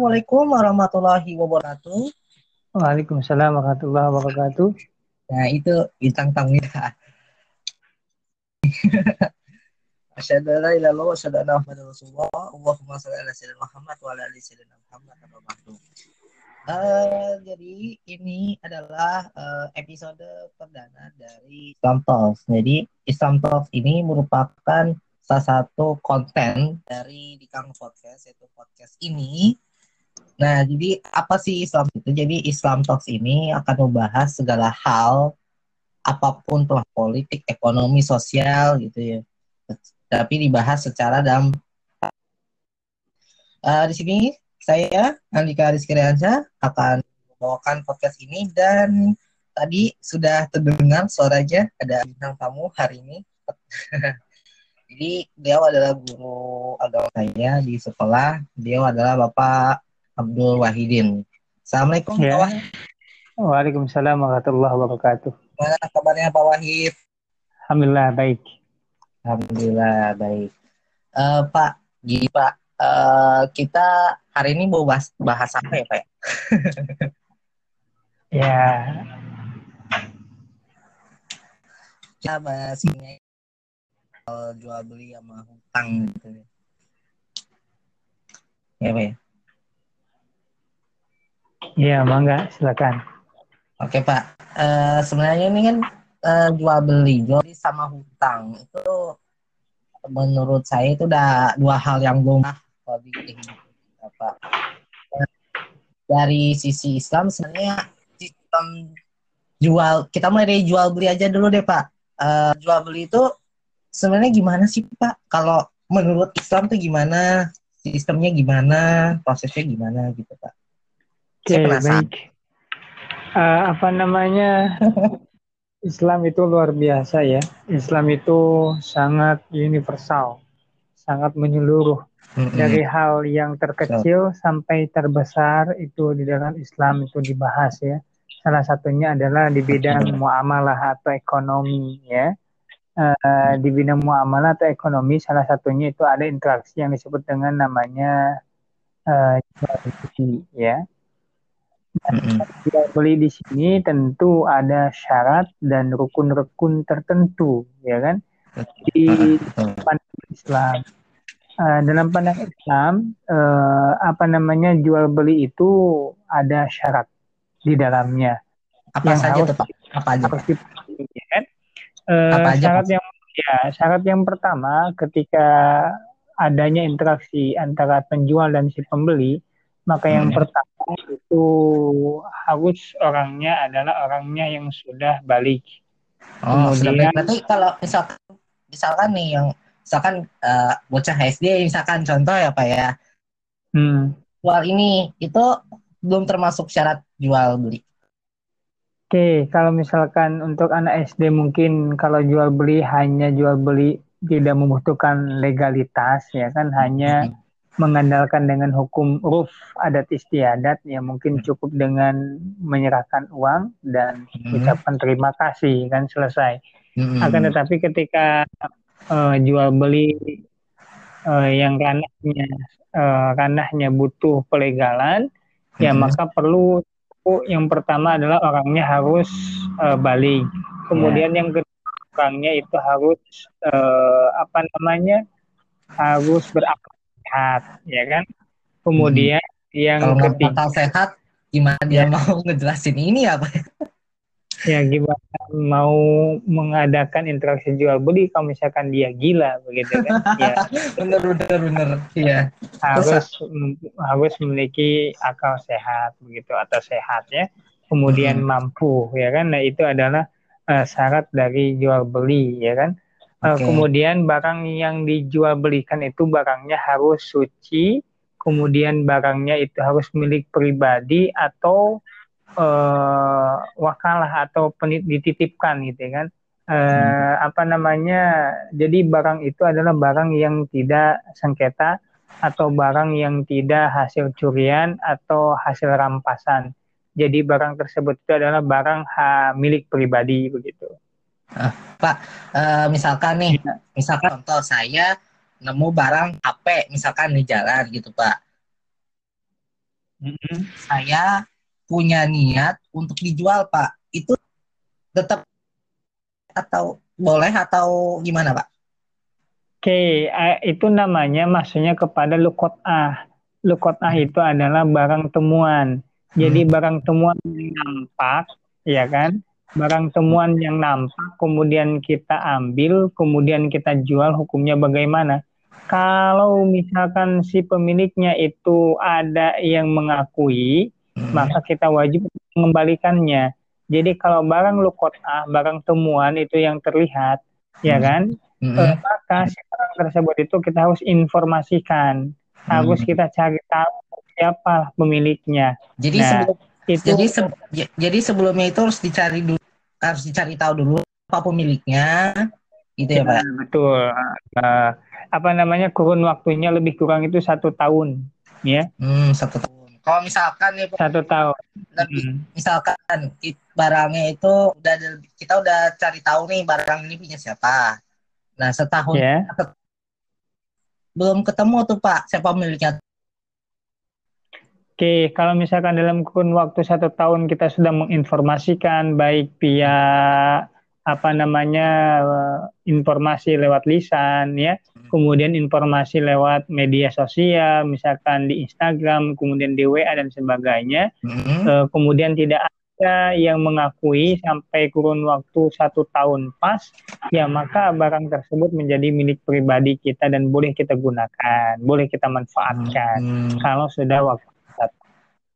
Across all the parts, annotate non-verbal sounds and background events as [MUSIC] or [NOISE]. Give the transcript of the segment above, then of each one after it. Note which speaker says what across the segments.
Speaker 1: Assalamualaikum warahmatullahi wabarakatuh.
Speaker 2: Waalaikumsalam warahmatullahi wabarakatuh.
Speaker 1: Nah, itu bintang tamu kita. [LAUGHS] Asyhadu an la ilaha illallah wa asyhadu anna Muhammadar Rasulullah. Allahumma shalli ala sayyidina Muhammad wa ala ali sayyidina Muhammad. Uh, jadi ini adalah uh, episode perdana dari Islam Talks. Jadi Islam Talks ini merupakan salah satu konten dari di Kang Podcast yaitu podcast ini Nah, jadi apa sih Islam itu? Jadi Islam Talks ini akan membahas segala hal apa pun telah politik, ekonomi, sosial gitu ya. Tapi dibahas secara dalam uh, di sini saya Andika Rizky akan membawakan podcast ini dan tadi sudah terdengar suaranya ada bintang tamu hari ini. [LAUGHS] Jadi beliau adalah guru agama saya di sekolah. Beliau adalah Bapak Abdul Wahidin. Assalamualaikum ya. Pak Wahid.
Speaker 2: Waalaikumsalam warahmatullahi wabarakatuh.
Speaker 1: Mana kabarnya Pak Wahid?
Speaker 2: Alhamdulillah baik.
Speaker 1: Alhamdulillah baik. Uh, Pak, gini Pak, uh, kita hari ini mau bahas, bahas apa ya Pak? [LAUGHS]
Speaker 2: ya.
Speaker 1: Kita bahas ini jual beli sama hutang gitu. Ya Pak ya?
Speaker 2: Iya, mangga, silakan.
Speaker 1: Oke Pak, uh, sebenarnya ini kan uh, jual beli, jual beli sama hutang itu menurut saya itu udah dua hal yang belum kalau Pak. Dari sisi Islam sebenarnya sistem jual kita mulai dari jual beli aja dulu deh Pak. Uh, jual beli itu sebenarnya gimana sih Pak? Kalau menurut Islam tuh gimana? Sistemnya gimana? Prosesnya gimana gitu Pak?
Speaker 2: Oke, okay, baik. Uh, apa namanya? [LAUGHS] Islam itu luar biasa ya. Islam itu sangat universal, sangat menyeluruh. Mm-hmm. Dari hal yang terkecil so. sampai terbesar itu di dalam Islam itu dibahas ya. Salah satunya adalah di bidang muamalah atau ekonomi ya. Uh, di bidang muamalah atau ekonomi salah satunya itu ada interaksi yang disebut dengan namanya uh, ya mm-hmm. beli di sini tentu ada syarat dan rukun-rukun tertentu, ya kan? Di pandangan Islam. Uh, dalam pandangan Islam, uh, apa namanya jual beli itu ada syarat di dalamnya.
Speaker 1: Apa yang saja harus, Pak? Apa aja? Harus
Speaker 2: dipahami, ya kan? Uh, apa aja, syarat Pak? yang ya syarat yang pertama ketika adanya interaksi antara penjual dan si pembeli, maka yang hmm. pertama itu harus orangnya adalah orangnya yang sudah balik.
Speaker 1: Oh, Kemudian, Berarti kalau misalkan misalkan nih yang misalkan uh, bocah SD misalkan contoh ya Pak ya. Hmm. Jual ini itu belum termasuk syarat jual beli.
Speaker 2: Oke, kalau misalkan untuk anak SD mungkin kalau jual beli hanya jual beli tidak membutuhkan legalitas ya kan hanya hmm mengandalkan dengan hukum uruf adat istiadat ya mungkin hmm. cukup dengan menyerahkan uang dan hmm. ucapan terima kasih kan selesai. Hmm. Akan tetapi ketika uh, jual beli uh, yang ranahnya uh, ranahnya butuh pelegalan ya hmm. ya maka perlu yang pertama adalah orangnya harus uh, balik. Kemudian yeah. yang kedua orangnya itu harus uh, apa namanya harus berakal sehat, ya kan? Kemudian hmm. yang
Speaker 1: Kalau ketiga sehat, gimana dia ya. mau ngejelasin ini apa?
Speaker 2: ya gimana mau mengadakan interaksi jual beli kalau misalkan dia gila begitu kan ya [LAUGHS]
Speaker 1: bener bener bener iya
Speaker 2: harus harus memiliki akal sehat begitu atau sehat ya kemudian hmm. mampu ya kan nah itu adalah uh, syarat dari jual beli ya kan okay. kemudian barang yang dijual belikan itu barangnya harus suci, kemudian barangnya itu harus milik pribadi atau uh, wakalah atau penit dititipkan gitu kan. Uh, hmm. apa namanya? Jadi barang itu adalah barang yang tidak sengketa atau barang yang tidak hasil curian atau hasil rampasan. Jadi barang tersebut itu adalah barang ha, milik pribadi begitu.
Speaker 1: Uh, Pak, uh, misalkan nih, misalkan contoh saya nemu barang HP misalkan di jalan gitu Pak. mm-hmm. saya punya niat untuk dijual Pak. Itu tetap atau boleh atau gimana Pak?
Speaker 2: Oke, itu namanya maksudnya kepada lukot ah. Lukot ah itu adalah barang temuan. Jadi hmm. barang temuan yang nampak, ya kan? Barang temuan yang nampak, kemudian kita ambil, kemudian kita jual, hukumnya bagaimana? Kalau misalkan si pemiliknya itu ada yang mengakui, hmm. maka kita wajib mengembalikannya. Jadi kalau barang lukot ah, barang temuan itu yang terlihat, ya hmm. kan? Hmm. Eh, maka si barang tersebut itu kita harus informasikan, hmm. harus kita cari tahu siapa pemiliknya.
Speaker 1: Jadi nah, sebelum itu jadi se jadi sebelumnya itu harus dicari dulu harus dicari tahu dulu apa pemiliknya gitu ya, ya Pak.
Speaker 2: Betul. Uh, apa namanya kurun waktunya lebih kurang itu satu tahun ya.
Speaker 1: Hmm, satu tahun. Kalau misalkan nih
Speaker 2: satu tahun.
Speaker 1: Lebih, hmm. Misalkan barangnya itu udah kita udah cari tahu nih barang ini punya siapa. Nah setahun yeah. belum ketemu tuh Pak siapa pemiliknya
Speaker 2: Oke, kalau misalkan dalam kurun waktu satu tahun kita sudah menginformasikan baik via apa namanya informasi lewat lisan ya, kemudian informasi lewat media sosial, misalkan di Instagram, kemudian di WA dan sebagainya, mm-hmm. kemudian tidak ada yang mengakui sampai kurun waktu satu tahun pas, ya maka barang tersebut menjadi milik pribadi kita dan boleh kita gunakan, boleh kita manfaatkan mm-hmm. kalau sudah waktu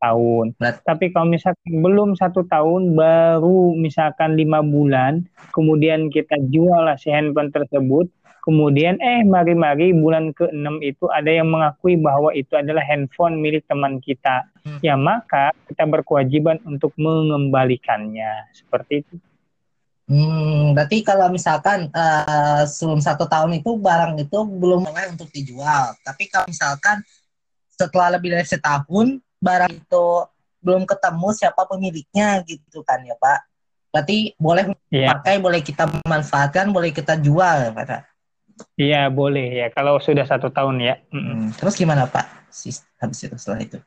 Speaker 2: tahun. Tapi kalau misalkan belum satu tahun, baru misalkan lima bulan, kemudian kita jual lah si handphone tersebut, kemudian eh mari-mari bulan ke-6 itu ada yang mengakui bahwa itu adalah handphone milik teman kita. Hmm. Ya maka kita berkewajiban untuk mengembalikannya. Seperti itu.
Speaker 1: Hmm, berarti kalau misalkan uh, sebelum satu tahun itu barang itu belum mulai untuk dijual. Tapi kalau misalkan setelah lebih dari setahun barang itu belum ketemu siapa pemiliknya gitu kan ya Pak. Berarti boleh yeah. pakai, boleh kita manfaatkan, boleh kita jual, Pak.
Speaker 2: Iya boleh ya kalau sudah satu tahun ya.
Speaker 1: Hmm. Terus gimana Pak? Habis itu setelah itu?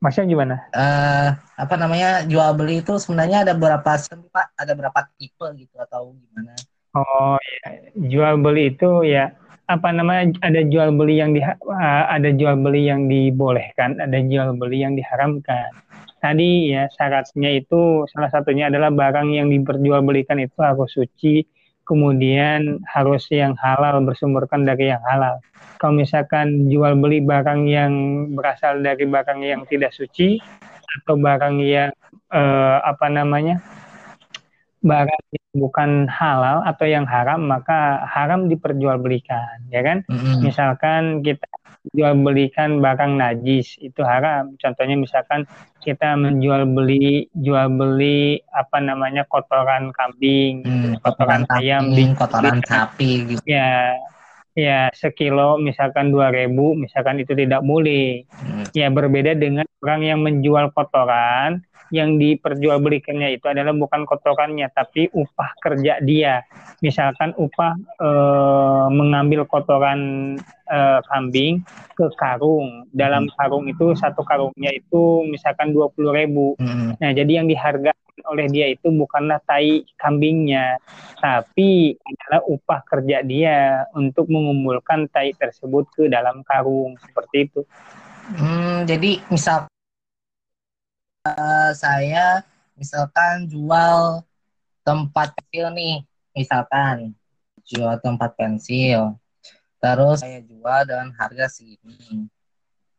Speaker 2: Maksudnya gimana?
Speaker 1: Uh, apa namanya jual beli itu sebenarnya ada berapa Pak? Ada berapa tipe gitu atau gimana?
Speaker 2: Oh ya jual beli itu ya apa namanya ada jual beli yang di ada jual beli yang dibolehkan, ada jual beli yang diharamkan. Tadi ya syaratnya itu salah satunya adalah barang yang diperjualbelikan itu harus suci, kemudian harus yang halal bersumberkan dari yang halal. Kalau misalkan jual beli barang yang berasal dari barang yang tidak suci atau barang yang eh, apa namanya barang yang bukan halal atau yang haram maka haram diperjualbelikan ya kan mm-hmm. misalkan kita jual belikan barang najis itu haram contohnya misalkan kita menjual beli jual beli apa namanya kotoran kambing
Speaker 1: mm, kotoran, kotoran ayam di kotoran sapi gitu
Speaker 2: ya ya sekilo misalkan dua ribu misalkan itu tidak boleh mm. ya berbeda dengan orang yang menjual kotoran yang diperjualbelikannya itu adalah bukan kotorannya tapi upah kerja dia. Misalkan upah e, mengambil kotoran e, kambing ke karung. Dalam hmm. karung itu satu karungnya itu misalkan dua puluh ribu. Hmm. Nah jadi yang dihargai oleh dia itu bukanlah tai kambingnya, tapi adalah upah kerja dia untuk mengumpulkan tai tersebut ke dalam karung seperti itu.
Speaker 1: Hmm, jadi misal uh, saya misalkan jual tempat pensil nih, misalkan jual tempat pensil, terus saya jual dengan harga segini.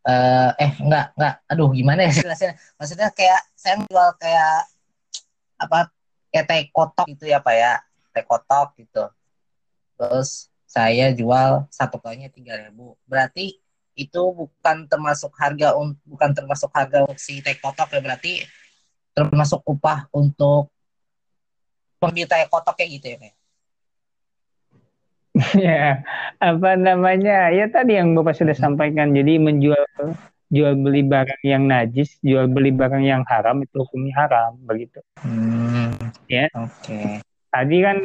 Speaker 1: Uh, eh enggak enggak, aduh gimana ya? Maksudnya kayak saya jual kayak apa kayak teh kotok gitu ya pak ya, teh kotok gitu. Terus saya jual satu kalinya tiga ribu. Berarti itu bukan termasuk harga bukan termasuk harga si teh kotok ya berarti termasuk upah untuk pembeli kotok kayak gitu ya Pak? [LAUGHS]
Speaker 2: ya apa namanya ya tadi yang bapak sudah hmm. sampaikan jadi menjual jual beli barang yang najis jual beli barang yang haram itu hukumnya haram begitu
Speaker 1: hmm.
Speaker 2: ya oke okay. tadi kan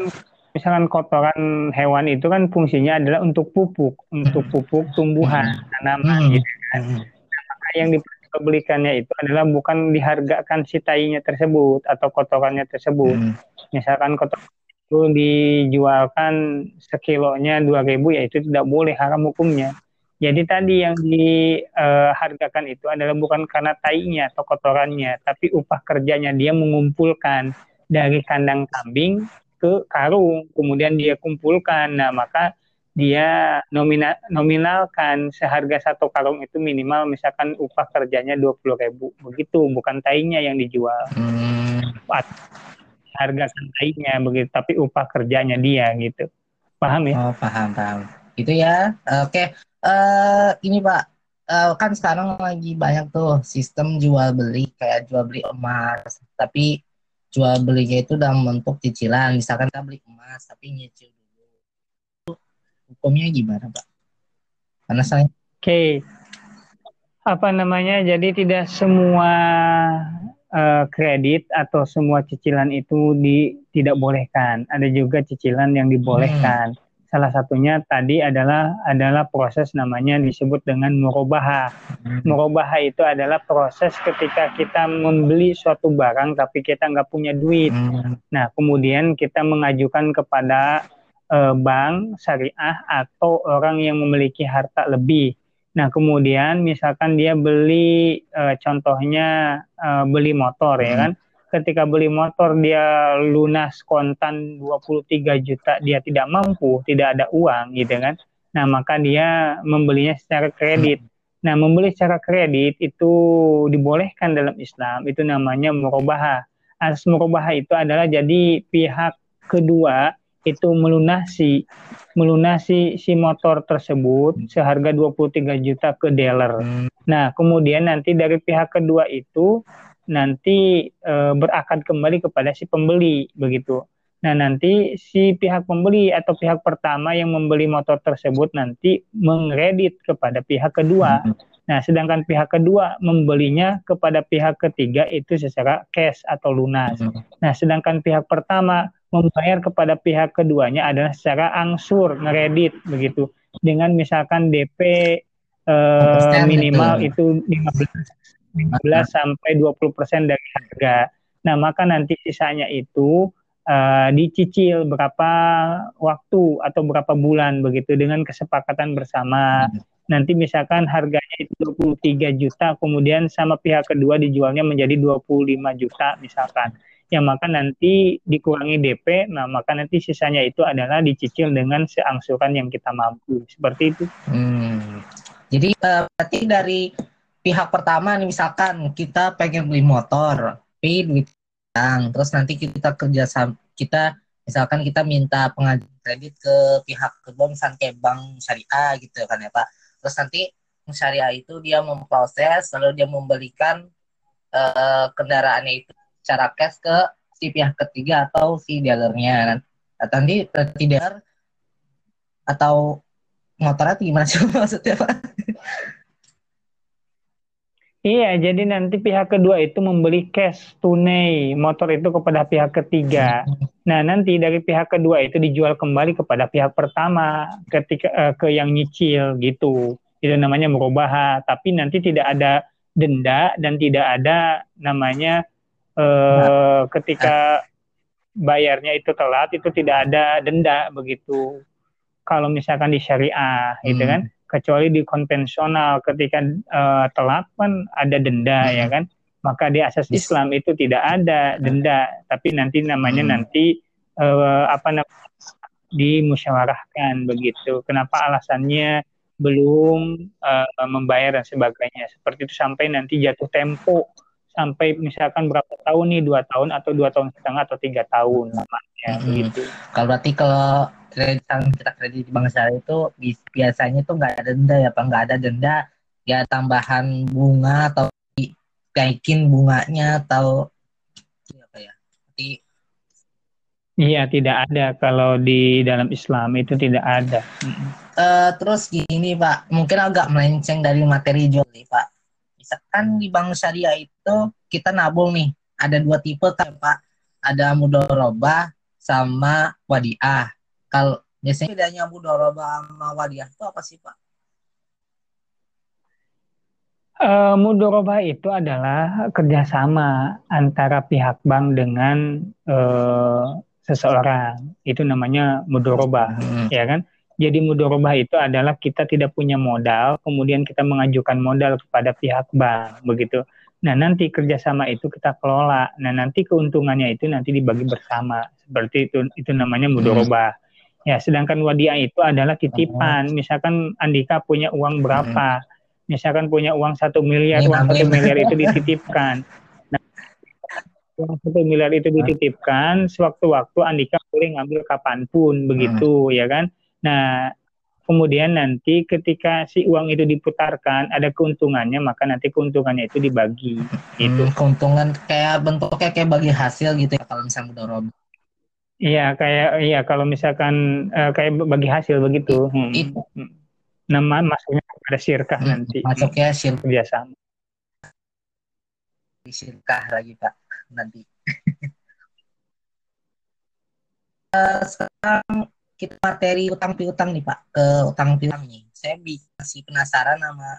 Speaker 2: misalkan kotoran hewan itu kan fungsinya adalah untuk pupuk, untuk hmm. pupuk tumbuhan, hmm. tanaman hmm. gitu kan. Nah, maka yang diperjualbelikannya itu adalah bukan dihargakan si tainya tersebut atau kotorannya tersebut. Hmm. Misalkan kotoran itu dijualkan sekilonya dua ribu ya itu tidak boleh haram hukumnya. Jadi tadi yang dihargakan uh, itu adalah bukan karena tainya atau kotorannya, tapi upah kerjanya dia mengumpulkan dari kandang kambing ke karung, kemudian dia kumpulkan. Nah, maka dia nomina, nominalkan seharga satu karung itu minimal misalkan upah kerjanya dua puluh ribu. Begitu bukan tainya yang dijual. Hmm. harga tainya begitu tapi upah kerjanya dia gitu. Paham ya?
Speaker 1: Oh paham paham. Itu ya. Oke. Okay. uh, eh, ini pak. Uh, kan sekarang lagi banyak tuh sistem jual beli kayak jual beli emas. Tapi jual belinya itu dalam bentuk cicilan misalkan kita beli emas tapi nyicil hukumnya gimana Pak? Karena saya
Speaker 2: Oke. Okay. Apa namanya? Jadi tidak semua uh, kredit atau semua cicilan itu di tidak bolehkan. Ada juga cicilan yang dibolehkan. Hmm. Salah satunya tadi adalah adalah proses namanya disebut dengan murobaha. Hmm. Murobaha itu adalah proses ketika kita membeli suatu barang tapi kita nggak punya duit. Hmm. Nah, kemudian kita mengajukan kepada uh, bank syariah atau orang yang memiliki harta lebih. Nah, kemudian misalkan dia beli uh, contohnya uh, beli motor ya hmm. ya kan. Ketika beli motor dia lunas kontan 23 juta, dia tidak mampu, tidak ada uang gitu kan. Nah, maka dia membelinya secara kredit. Nah, membeli secara kredit itu dibolehkan dalam Islam, itu namanya murobaha. Asas murobaha itu adalah jadi pihak kedua itu melunasi melunasi si motor tersebut seharga 23 juta ke dealer. Hmm. Nah, kemudian nanti dari pihak kedua itu nanti e, berakad kembali kepada si pembeli begitu. Nah, nanti si pihak pembeli atau pihak pertama yang membeli motor tersebut nanti mengredit kepada pihak kedua. Hmm. Nah, sedangkan pihak kedua membelinya kepada pihak ketiga itu secara cash atau lunas. Hmm. Nah, sedangkan pihak pertama membayar kepada pihak keduanya adalah secara angsur ngeredit begitu dengan misalkan DP eh, minimal itu, itu 15 15 sampai 20 persen dari harga. Nah maka nanti sisanya itu uh, dicicil berapa waktu atau berapa bulan begitu dengan kesepakatan bersama. Hmm. Nanti misalkan harganya itu 23 juta, kemudian sama pihak kedua dijualnya menjadi 25 juta misalkan yang maka nanti dikurangi DP, nah maka nanti sisanya itu adalah dicicil dengan seangsuran yang kita mampu. Seperti itu.
Speaker 1: Hmm. Jadi uh, berarti dari pihak pertama nih misalkan kita pengen beli motor, tapi duit terus nanti kita kerja kita misalkan kita minta pengajuan kredit ke pihak kedua misalkan kayak bank syariah gitu kan ya Pak. Terus nanti syariah itu dia memproses lalu dia membelikan uh, kendaraannya itu secara cash ke si pihak ketiga atau si dealernya atau nanti tidak atau motornya gimana sih [LAUGHS] maksudnya pak?
Speaker 2: Iya, jadi nanti pihak kedua itu membeli cash tunai motor itu kepada pihak ketiga. Nah, nanti dari pihak kedua itu dijual kembali kepada pihak pertama ketika uh, ke yang nyicil gitu. Itu namanya merubah, tapi nanti tidak ada denda dan tidak ada namanya eh, ketika bayarnya itu telat itu tidak ada denda begitu. Kalau misalkan di syariah, gitu hmm. gitu kan, kecuali di konvensional ketika uh, telat kan ada denda hmm. ya kan, maka di asas Islam itu tidak ada denda, tapi nanti namanya hmm. nanti uh, apa namanya dimusyawarahkan begitu. Kenapa alasannya belum uh, membayar dan sebagainya. Seperti itu sampai nanti jatuh tempo sampai misalkan berapa tahun nih dua tahun atau dua tahun setengah atau tiga tahun namanya hmm. begitu.
Speaker 1: Kalau berarti kalau kredit kita kredit di bank syariah itu biasanya tuh nggak ada denda ya pak. Nggak ada denda ya tambahan bunga atau naikin bunganya atau apa ya? Jadi,
Speaker 2: Iya tidak ada. Kalau di dalam Islam itu tidak ada.
Speaker 1: Uh, terus gini Pak, mungkin agak melenceng dari materi jual nih Pak. Misalkan di bank syariah itu kita nabung nih. Ada dua tipe kan pak. Ada mudoroba sama wadiah kalau biasanya bedanya mudoroba sama wadiah itu apa sih pak
Speaker 2: Uh, mudorobah itu adalah kerjasama antara pihak bank dengan uh, seseorang. Itu namanya mudorobah, hmm. ya kan? Jadi mudorobah itu adalah kita tidak punya modal, kemudian kita mengajukan modal kepada pihak bank, begitu. Nah nanti kerjasama itu kita kelola. Nah nanti keuntungannya itu nanti dibagi bersama, seperti itu. Itu namanya mudorobah. Hmm. Ya, sedangkan wadiah itu adalah titipan. Misalkan Andika punya uang berapa? Hmm misalkan punya uang satu miliar, uang satu miliar itu dititipkan. Nah, uang satu miliar itu dititipkan, sewaktu-waktu Andika boleh ngambil kapan pun, begitu, hmm. ya kan? Nah, kemudian nanti ketika si uang itu diputarkan, ada keuntungannya, maka nanti keuntungannya itu dibagi. Gitu.
Speaker 1: Hmm, keuntungan kayak bentuknya kayak bagi hasil gitu ya kalau misalnya mudorob.
Speaker 2: Iya, kayak iya kalau misalkan uh, kayak bagi hasil begitu. Hmm. Itu. Nama masuknya ada sirkah hmm, nanti
Speaker 1: masuknya sirkah
Speaker 2: biasa
Speaker 1: sirkah lagi pak nanti uh, [LAUGHS] sekarang kita materi utang piutang nih pak ke utang piutang nih saya masih penasaran sama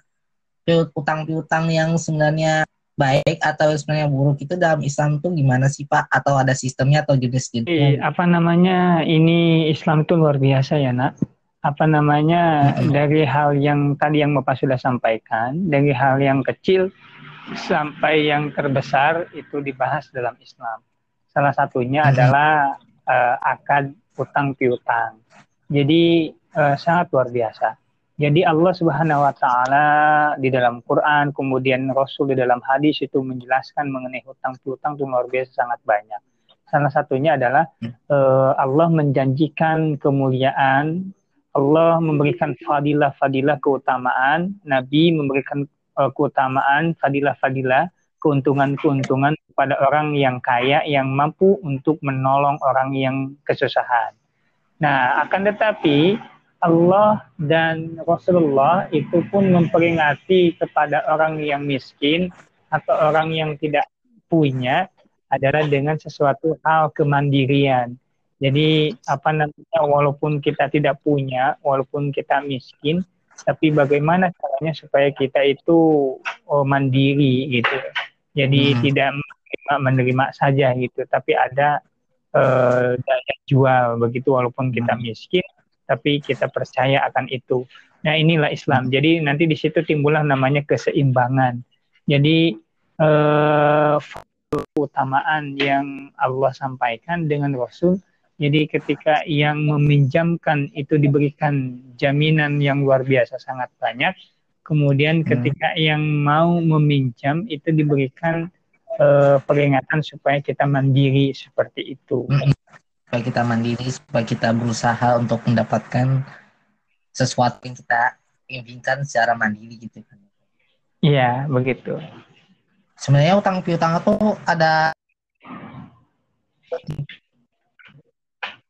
Speaker 1: utang piutang yang sebenarnya baik atau sebenarnya buruk itu dalam Islam tuh gimana sih Pak? Atau ada sistemnya atau jenis-jenisnya?
Speaker 2: Apa namanya? Ini Islam tuh luar biasa ya nak apa namanya hmm. dari hal yang tadi yang Bapak sudah sampaikan, dari hal yang kecil sampai yang terbesar itu dibahas dalam Islam. Salah satunya hmm. adalah uh, akad utang piutang. Jadi uh, sangat luar biasa. Jadi Allah Subhanahu wa taala di dalam Quran, kemudian Rasul di dalam hadis itu menjelaskan mengenai hutang piutang itu luar biasa sangat banyak. Salah satunya adalah uh, Allah menjanjikan kemuliaan Allah memberikan fadilah-fadilah keutamaan, Nabi memberikan uh, keutamaan, fadilah-fadilah, keuntungan-keuntungan kepada orang yang kaya yang mampu untuk menolong orang yang kesusahan. Nah, akan tetapi Allah dan Rasulullah itu pun memperingati kepada orang yang miskin atau orang yang tidak punya adalah dengan sesuatu hal kemandirian jadi apa namanya walaupun kita tidak punya, walaupun kita miskin, tapi bagaimana caranya supaya kita itu oh, mandiri gitu. Jadi hmm. tidak menerima, menerima saja gitu, tapi ada uh, daya jual begitu walaupun kita hmm. miskin, tapi kita percaya akan itu. Nah inilah Islam. Hmm. Jadi nanti di situ timbullah namanya keseimbangan. Jadi uh, keutamaan yang Allah sampaikan dengan Rasul jadi ketika yang meminjamkan itu diberikan jaminan yang luar biasa sangat banyak, kemudian hmm. ketika yang mau meminjam itu diberikan uh, peringatan supaya kita mandiri seperti itu.
Speaker 1: Hmm. Supaya kita mandiri, supaya kita berusaha untuk mendapatkan sesuatu yang kita inginkan secara mandiri gitu kan.
Speaker 2: Iya, begitu.
Speaker 1: Sebenarnya utang piutang itu ada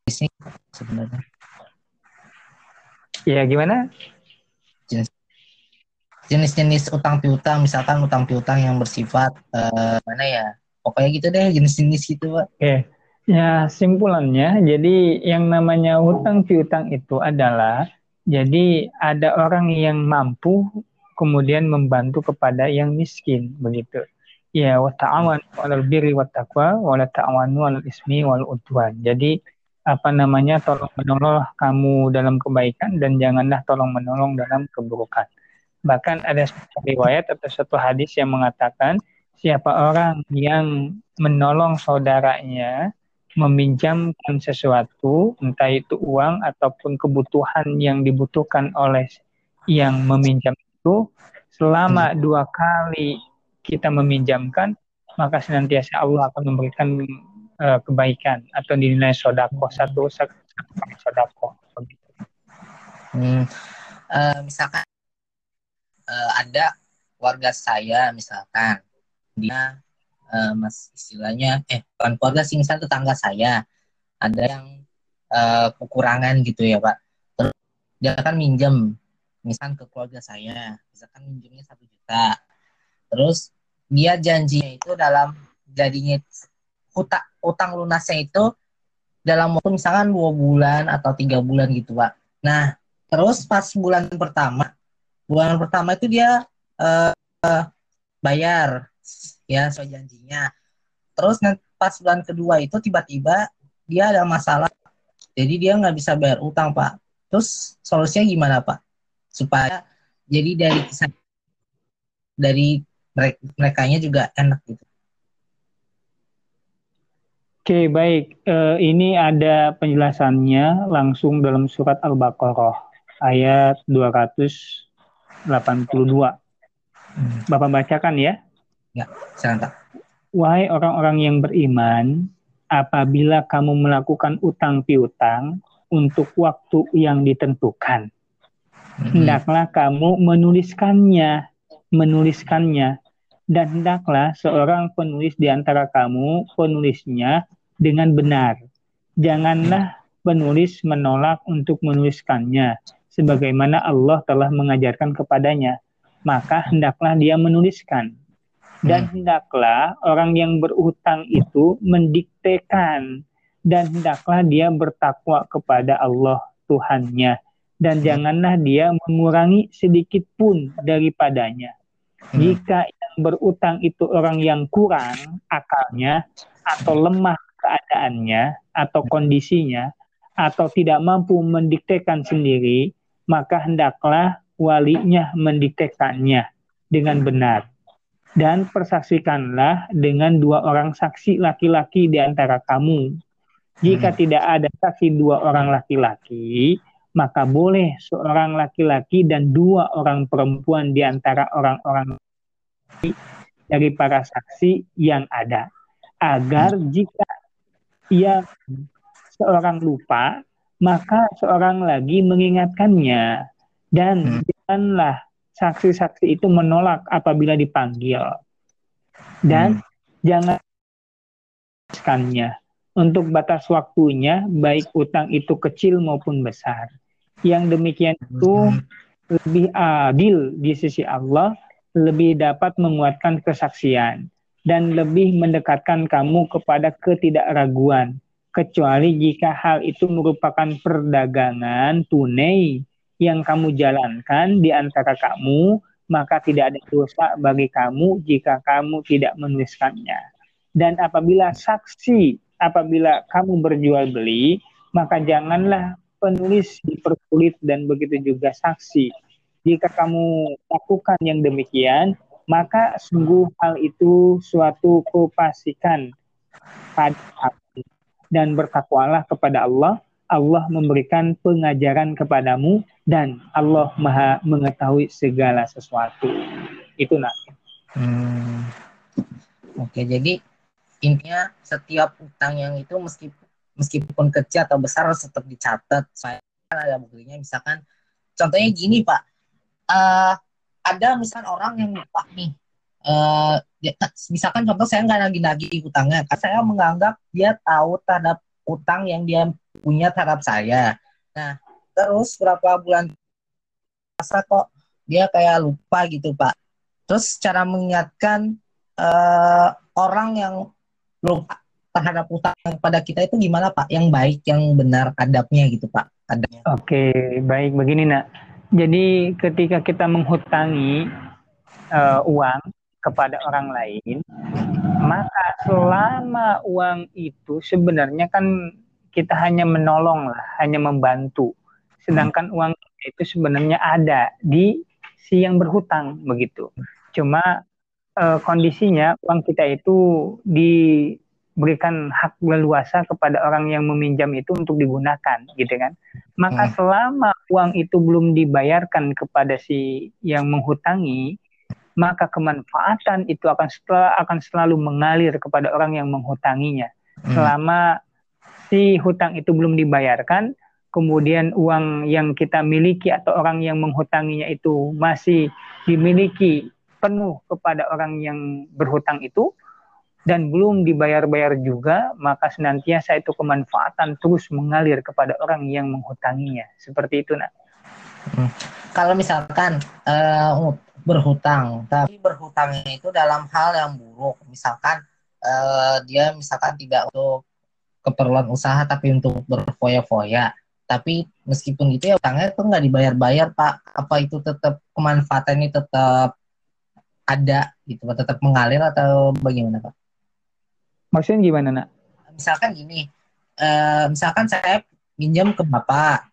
Speaker 1: sih sebenarnya.
Speaker 2: Ya gimana?
Speaker 1: Jenis jenis-jenis utang piutang misalkan utang piutang yang bersifat uh, mana ya pokoknya gitu deh jenis-jenis gitu pak.
Speaker 2: Oke. Ya simpulannya jadi yang namanya utang piutang itu adalah jadi ada orang yang mampu kemudian membantu kepada yang miskin begitu. Ya wa ta'awan 'alal birri wat taqwa wa la ta'awanu 'alal ismi wal udwan. Jadi apa namanya tolong menolong kamu dalam kebaikan dan janganlah tolong menolong dalam keburukan. Bahkan ada satu riwayat atau satu hadis yang mengatakan siapa orang yang menolong saudaranya meminjamkan sesuatu entah itu uang ataupun kebutuhan yang dibutuhkan oleh yang meminjam itu selama dua kali kita meminjamkan maka senantiasa Allah akan memberikan uh, kebaikan atau dinilai sodako satu sodako
Speaker 1: hmm. uh, misalkan uh, ada warga saya misalkan dia uh, mas istilahnya eh bukan keluarga sih misalnya tetangga saya. Ada yang uh, kekurangan gitu ya pak. Terus dia akan minjem misalkan ke keluarga saya. Misalkan minjemnya satu juta. Terus dia janjinya itu dalam jadinya utang utang lunasnya itu dalam waktu misalkan dua bulan atau tiga bulan gitu pak. Nah terus pas bulan pertama, bulan pertama itu dia uh, bayar ya sesuai janjinya. Terus pas bulan kedua itu tiba-tiba dia ada masalah, jadi dia nggak bisa bayar utang pak. Terus solusinya gimana pak? Supaya jadi dari dari mereka nya juga enak gitu.
Speaker 2: Oke, baik. Uh, ini ada penjelasannya langsung dalam surat Al-Baqarah ayat 282. Hmm. Bapak bacakan ya.
Speaker 1: Ya, silakan.
Speaker 2: Wahai orang-orang yang beriman, apabila kamu melakukan utang piutang untuk waktu yang ditentukan, hmm. hendaklah kamu menuliskannya, menuliskannya dan hendaklah seorang penulis di antara kamu penulisnya dengan benar. Janganlah penulis menolak untuk menuliskannya, sebagaimana Allah telah mengajarkan kepadanya. Maka hendaklah dia menuliskan. Dan hmm. hendaklah orang yang berutang itu mendiktekan. Dan hendaklah dia bertakwa kepada Allah Tuhannya. Dan hmm. janganlah dia mengurangi sedikit pun daripadanya. Hmm. Jika yang berutang itu orang yang kurang akalnya atau lemah keadaannya atau kondisinya atau tidak mampu mendiktekan sendiri, maka hendaklah walinya mendiktekannya dengan benar. Dan persaksikanlah dengan dua orang saksi laki-laki di antara kamu. Jika hmm. tidak ada saksi dua orang laki-laki, maka boleh seorang laki-laki dan dua orang perempuan di antara orang-orang dari para saksi yang ada. Agar jika ia seorang lupa, maka seorang lagi mengingatkannya. Dan hmm. janganlah saksi-saksi itu menolak apabila dipanggil. Dan hmm. jangan kannya untuk batas waktunya baik utang itu kecil maupun besar. Yang demikian itu hmm. lebih adil di sisi Allah, lebih dapat menguatkan kesaksian dan lebih mendekatkan kamu kepada ketidakraguan, kecuali jika hal itu merupakan perdagangan tunai yang kamu jalankan di antara kamu, maka tidak ada dosa bagi kamu jika kamu tidak menuliskannya. Dan apabila saksi, apabila kamu berjual beli, maka janganlah penulis dipersulit dan begitu juga saksi. Jika kamu lakukan yang demikian, maka sungguh hal itu suatu kefasikan pada dan bertakwalah kepada Allah Allah memberikan pengajaran kepadamu dan Allah maha mengetahui segala sesuatu. Itu nak. Hmm.
Speaker 1: oke jadi intinya setiap utang yang itu meskipun meskipun kecil atau besar harus tetap dicatat. Saya ada buktinya misalkan contohnya gini pak. Uh, ada misalkan orang yang lupa nih. Uh, misalkan contoh saya nggak lagi nagih utangnya kan saya menganggap dia tahu terhadap utang yang dia punya terhadap saya. Nah terus berapa bulan masa kok dia kayak lupa gitu pak. Terus cara mengingatkan uh, orang yang lupa terhadap utang pada kita itu gimana pak? Yang baik yang benar adabnya gitu pak. Adabnya.
Speaker 2: Oke baik. Begini nak. Jadi ketika kita menghutangi uh, uang kepada orang lain, maka selama uang itu sebenarnya kan kita hanya menolong lah, hanya membantu. Sedangkan uang itu sebenarnya ada di si yang berhutang begitu. Cuma uh, kondisinya uang kita itu di berikan hak leluasa kepada orang yang meminjam itu untuk digunakan gitu kan maka hmm. selama uang itu belum dibayarkan kepada si yang menghutangi maka kemanfaatan itu akan setelah akan selalu mengalir kepada orang yang menghutanginya hmm. selama si hutang itu belum dibayarkan kemudian uang yang kita miliki atau orang yang menghutanginya itu masih dimiliki penuh kepada orang yang berhutang itu dan belum dibayar-bayar juga, maka senantiasa itu kemanfaatan terus mengalir kepada orang yang menghutanginya. Seperti itu, nak.
Speaker 1: Hmm. Kalau misalkan uh, berhutang, tapi berhutangnya itu dalam hal yang buruk, misalkan uh, dia misalkan tidak untuk keperluan usaha tapi untuk berfoya-foya, tapi meskipun gitu ya utangnya itu nggak dibayar-bayar pak, apa itu tetap kemanfaatannya tetap ada gitu, tetap mengalir atau bagaimana Pak?
Speaker 2: Maksudnya gimana nak?
Speaker 1: Misalkan gini, uh, misalkan saya minjem ke Bapak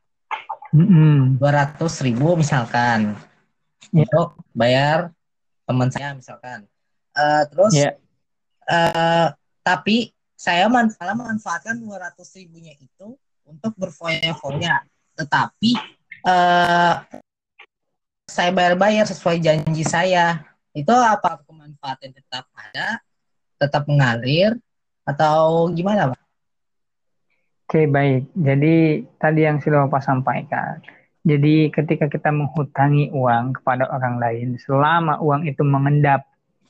Speaker 1: dua ratus ribu misalkan. Untuk bayar teman saya misalkan, uh, terus yeah. Ya. uh, tapi saya malah memanfaatkan dua ratus ribunya itu untuk berfoya-foya, tetapi uh, saya bayar-bayar sesuai janji saya itu apa kemanfaatan tetap ada tetap mengalir atau gimana pak?
Speaker 2: Oke baik jadi tadi yang sudah bapak sampaikan jadi ketika kita menghutangi uang kepada orang lain selama uang itu mengendap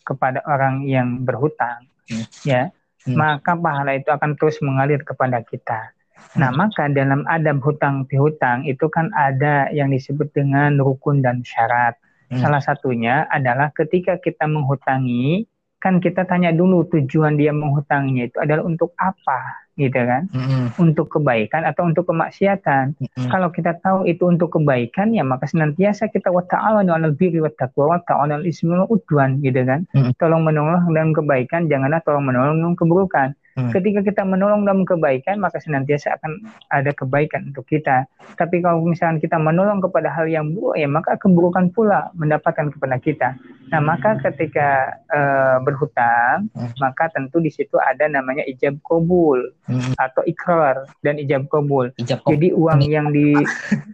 Speaker 2: kepada orang yang berhutang hmm. ya hmm. maka pahala itu akan terus mengalir kepada kita Nah, hmm. maka dalam adab hutang pihutang itu kan ada yang disebut dengan rukun dan syarat. Hmm. Salah satunya adalah ketika kita menghutangi, kan kita tanya dulu tujuan dia menghutanginya itu adalah untuk apa gitu kan mm-hmm. untuk kebaikan atau untuk kemaksiatan mm-hmm. kalau kita tahu itu untuk kebaikan ya maka senantiasa kita wa ta'awanu 'alal birri wat taqwa wa ta'awanu ismi udwan gitu kan mm-hmm. tolong menolong dalam kebaikan janganlah tolong menolong dalam keburukan Hmm. Ketika kita menolong dalam kebaikan, maka senantiasa akan ada kebaikan untuk kita. Tapi kalau misalnya kita menolong kepada hal yang buruk, ya maka keburukan pula mendapatkan kepada kita. Nah, maka ketika uh, berhutang, hmm. maka tentu di situ ada namanya ijab kabul hmm. atau ikrar dan ijab kabul. Ijab jadi uang yang di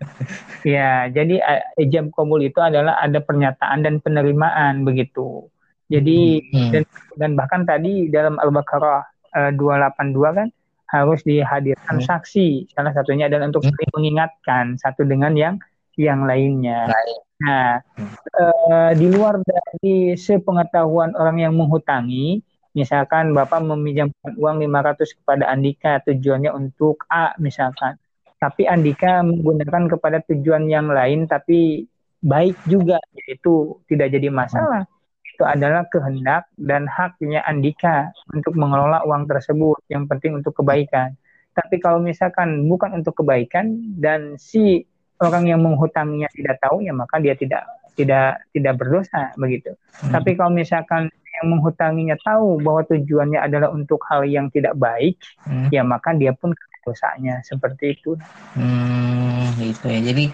Speaker 2: [LAUGHS] ya, jadi uh, ijab kabul itu adalah ada pernyataan dan penerimaan begitu. Jadi hmm. dan dan bahkan tadi dalam Al-Baqarah uh, 282 kan harus dihadirkan hmm. saksi. Salah satunya adalah untuk hmm. mengingatkan satu dengan yang yang lainnya. Lain. Nah, hmm. uh, di luar dari sepengetahuan orang yang menghutangi, misalkan Bapak meminjamkan uang 500 kepada Andika tujuannya untuk A misalkan. Tapi Andika menggunakan kepada tujuan yang lain tapi baik juga yaitu tidak jadi masalah. Hmm itu adalah kehendak dan haknya Andika untuk mengelola uang tersebut yang penting untuk kebaikan. Tapi kalau misalkan bukan untuk kebaikan dan si orang yang menghutangnya tidak tahu ya maka dia tidak tidak tidak berdosa begitu. Hmm. Tapi kalau misalkan yang menghutanginya tahu bahwa tujuannya adalah untuk hal yang tidak baik, hmm. ya maka dia pun dosanya seperti itu.
Speaker 1: Hmm, itu ya. Jadi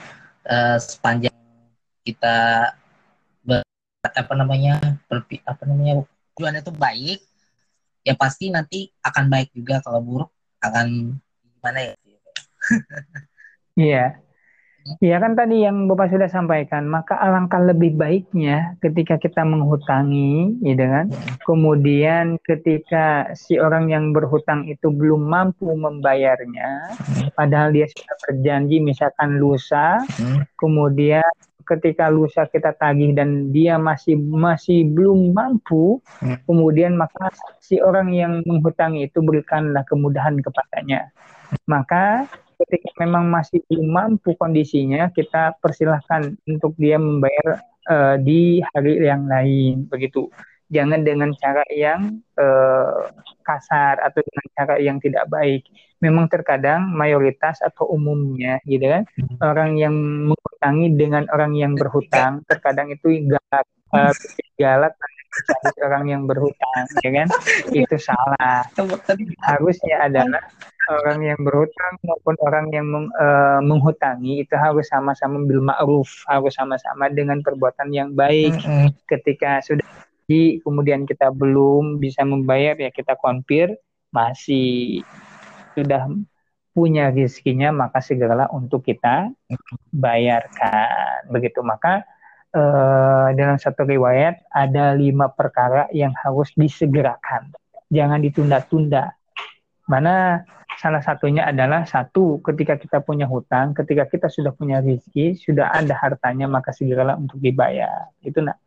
Speaker 1: uh, sepanjang kita apa namanya berpi, apa namanya tujuannya itu baik ya pasti nanti akan baik juga kalau buruk akan gimana ya
Speaker 2: iya Iya kan tadi yang Bapak sudah sampaikan, maka alangkah lebih baiknya ketika kita menghutangi, gitu kan. Kemudian ketika si orang yang berhutang itu belum mampu membayarnya, padahal dia sudah berjanji misalkan lusa, hmm. kemudian ketika lusa kita tagih dan dia masih masih belum mampu, hmm. kemudian maka si orang yang menghutangi itu berikanlah kemudahan kepadanya. Maka ketika memang masih belum mampu kondisinya, kita persilahkan untuk dia membayar uh, di hari yang lain, begitu. Jangan dengan cara yang uh, kasar atau dengan cara yang tidak baik. Memang terkadang mayoritas atau umumnya, gitu kan, hmm. orang yang menghutangi dengan orang yang berhutang, terkadang itu galak, uh, galak orang yang berhutang, ya kan? Itu salah. Harusnya adalah orang yang berhutang maupun orang yang meng, uh, menghutangi itu harus sama-sama bil ma'ruf, harus sama-sama dengan perbuatan yang baik. Mm -hmm. Ketika sudah di kemudian kita belum bisa membayar ya kita konfir masih sudah punya rezekinya maka segeralah untuk kita bayarkan. Begitu. Maka eh, dalam satu riwayat ada lima perkara yang harus disegerakan. Jangan ditunda-tunda. Mana salah satunya adalah satu ketika kita punya hutang ketika kita sudah punya rezeki sudah ada hartanya maka segeralah untuk dibayar. Itu nak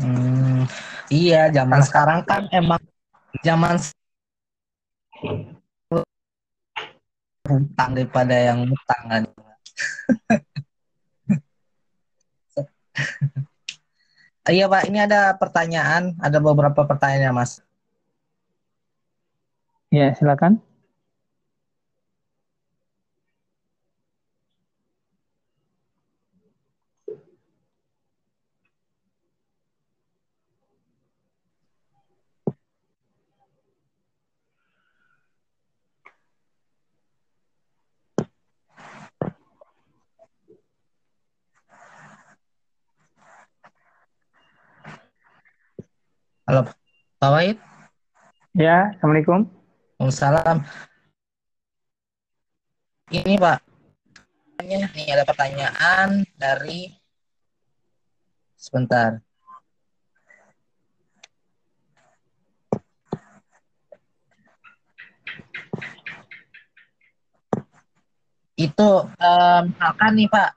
Speaker 1: hmm, iya zaman sekarang kan emang zaman hutang daripada yang hutang kan [LAUGHS] Iya Pak, ini ada pertanyaan, ada beberapa pertanyaan Mas.
Speaker 2: Ya, silakan.
Speaker 1: Halo, Pak Wahid.
Speaker 2: Ya, Assalamualaikum.
Speaker 1: Waalaikumsalam. Ini Pak, ini ada pertanyaan dari sebentar. Itu um, misalkan nih Pak,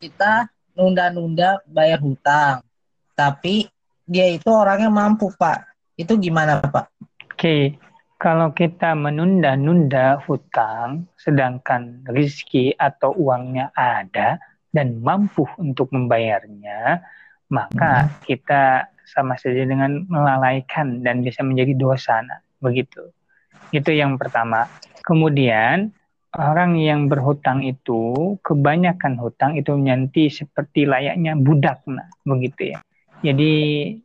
Speaker 1: kita nunda-nunda bayar hutang, tapi dia itu orangnya mampu Pak. Itu gimana Pak?
Speaker 2: Oke, kalau kita menunda-nunda hutang, sedangkan rezeki atau uangnya ada dan mampu untuk membayarnya, maka hmm. kita sama saja dengan melalaikan dan bisa menjadi dosa. Nah, begitu. Itu yang pertama. Kemudian orang yang berhutang itu kebanyakan hutang itu nanti seperti layaknya budak nah begitu ya jadi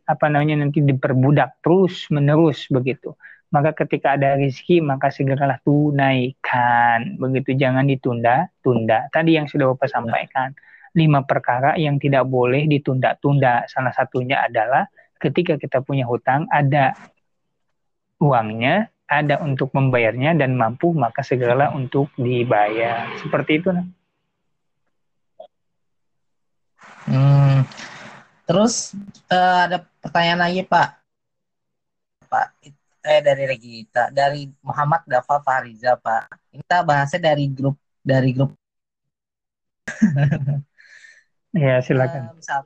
Speaker 2: apa namanya nanti diperbudak terus menerus begitu. Maka ketika ada rezeki maka segeralah tunaikan. Begitu jangan ditunda tunda. Tadi yang sudah bapak sampaikan lima perkara yang tidak boleh ditunda-tunda. Salah satunya adalah ketika kita punya hutang ada uangnya ada untuk membayarnya dan mampu maka segeralah untuk dibayar. Seperti itu nah.
Speaker 1: Hmm. Terus uh, ada pertanyaan lagi Pak. Pak eh dari Regita dari Muhammad Dafa Fariza Pak. Kita bahasnya dari grup dari grup. [LAUGHS]
Speaker 2: ya silakan. Uh, misal,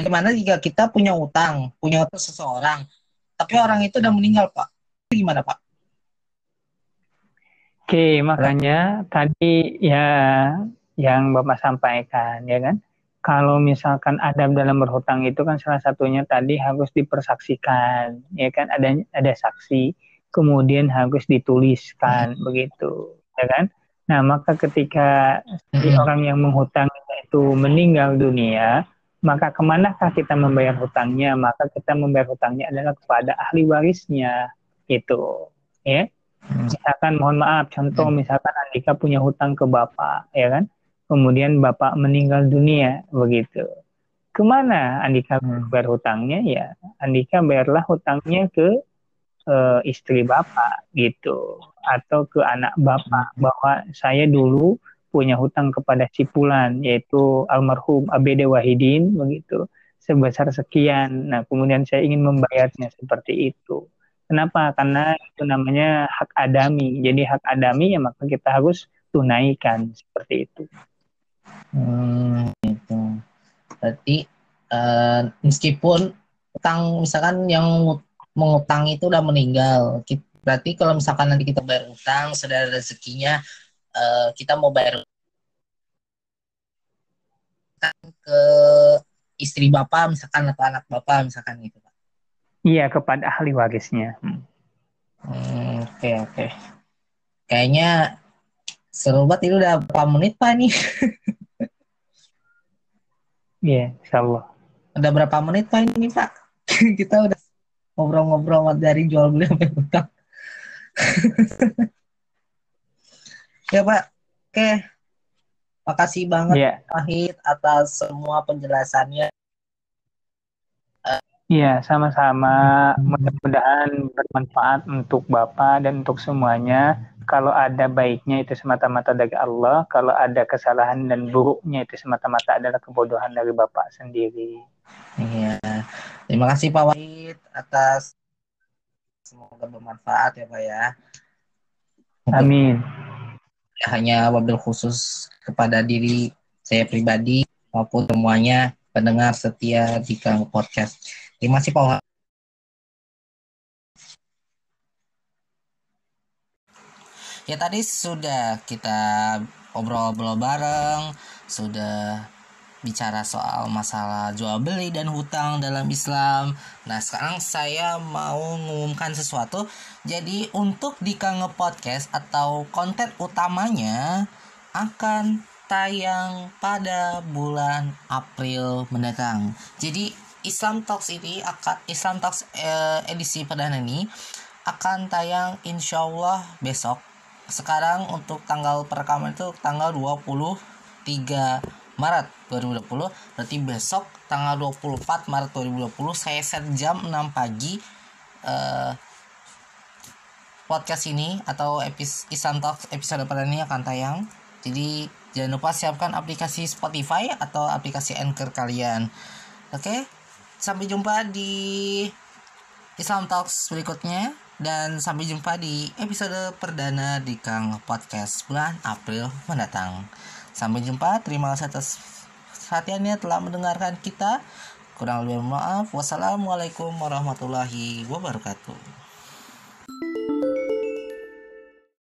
Speaker 1: Bagaimana jika kita punya utang, punya utang seseorang, tapi orang itu udah meninggal, Pak? Gimana, Pak?
Speaker 2: Oke, makanya tadi ya yang Bapak sampaikan, ya kan? Kalau misalkan adab dalam berhutang itu kan salah satunya tadi harus dipersaksikan, ya kan? Ada ada saksi, kemudian harus dituliskan, hmm. begitu, ya kan? Nah, maka ketika hmm. orang yang menghutang itu meninggal dunia, maka ke manakah kita membayar hutangnya? Maka kita membayar hutangnya adalah kepada ahli warisnya, itu, ya. Hmm. Misalkan mohon maaf, contoh hmm. misalkan Andika punya hutang ke bapak, ya kan? Kemudian bapak meninggal dunia, begitu. Ke mana Andika hmm. bayar hutangnya? Ya, Andika bayarlah hutangnya ke uh, istri bapak, gitu, atau ke anak bapak. Bahwa saya dulu punya hutang kepada Cipulan yaitu almarhum ABD Wahidin begitu sebesar sekian. Nah, kemudian saya ingin membayarnya seperti itu. Kenapa? Karena itu namanya hak adami. Jadi hak adami ya maka kita harus tunaikan seperti itu.
Speaker 1: Hmm, itu. Berarti uh, meskipun utang misalkan yang mengutang itu udah meninggal, berarti kalau misalkan nanti kita bayar utang, saudara rezekinya uh, kita mau bayar ke istri bapak misalkan atau anak bapak misalkan gitu
Speaker 2: iya kepada ahli warisnya
Speaker 1: hmm. hmm, oke okay, oke okay. kayaknya seru banget ini udah berapa menit pak nih [LAUGHS]
Speaker 2: iya yeah, insyaallah
Speaker 1: udah berapa menit pak ini pak [LAUGHS] kita udah ngobrol-ngobrol dari jual beli sampai utang [LAUGHS] Ya Pak, oke. Makasih banget yeah. Wahid atas semua penjelasannya.
Speaker 2: Iya, sama-sama. Mudah-mudahan bermanfaat untuk Bapak dan untuk semuanya. Kalau ada baiknya itu semata-mata dari Allah, kalau ada kesalahan dan buruknya itu semata-mata adalah kebodohan dari Bapak sendiri.
Speaker 1: Iya. Terima kasih Pak Wahid atas semoga bermanfaat ya Pak ya.
Speaker 2: Amin
Speaker 1: hanya wabil khusus kepada diri saya pribadi maupun semuanya pendengar setia di Kang Podcast. Terima kasih Pak. Ya tadi sudah kita obrol-obrol bareng, sudah bicara soal masalah jual beli dan hutang dalam Islam. Nah, sekarang saya mau mengumumkan sesuatu. Jadi, untuk di Kange Podcast atau konten utamanya akan tayang pada bulan April mendatang. Jadi, Islam Talks ini akan Islam Talks eh, edisi perdana ini akan tayang insya Allah besok. Sekarang untuk tanggal perekaman itu tanggal 23 Maret 2020 berarti besok tanggal 24 Maret 2020 saya set jam 6 pagi uh, podcast ini atau episode Isan Talk episode pada ini akan tayang. Jadi jangan lupa siapkan aplikasi Spotify atau aplikasi Anchor kalian. Oke? okay? Sampai jumpa di Islam Talks berikutnya dan sampai jumpa di episode perdana di Kang Podcast bulan April mendatang. Sampai jumpa, terima kasih atas perhatiannya telah mendengarkan kita. Kurang lebih maaf. Wassalamualaikum warahmatullahi wabarakatuh.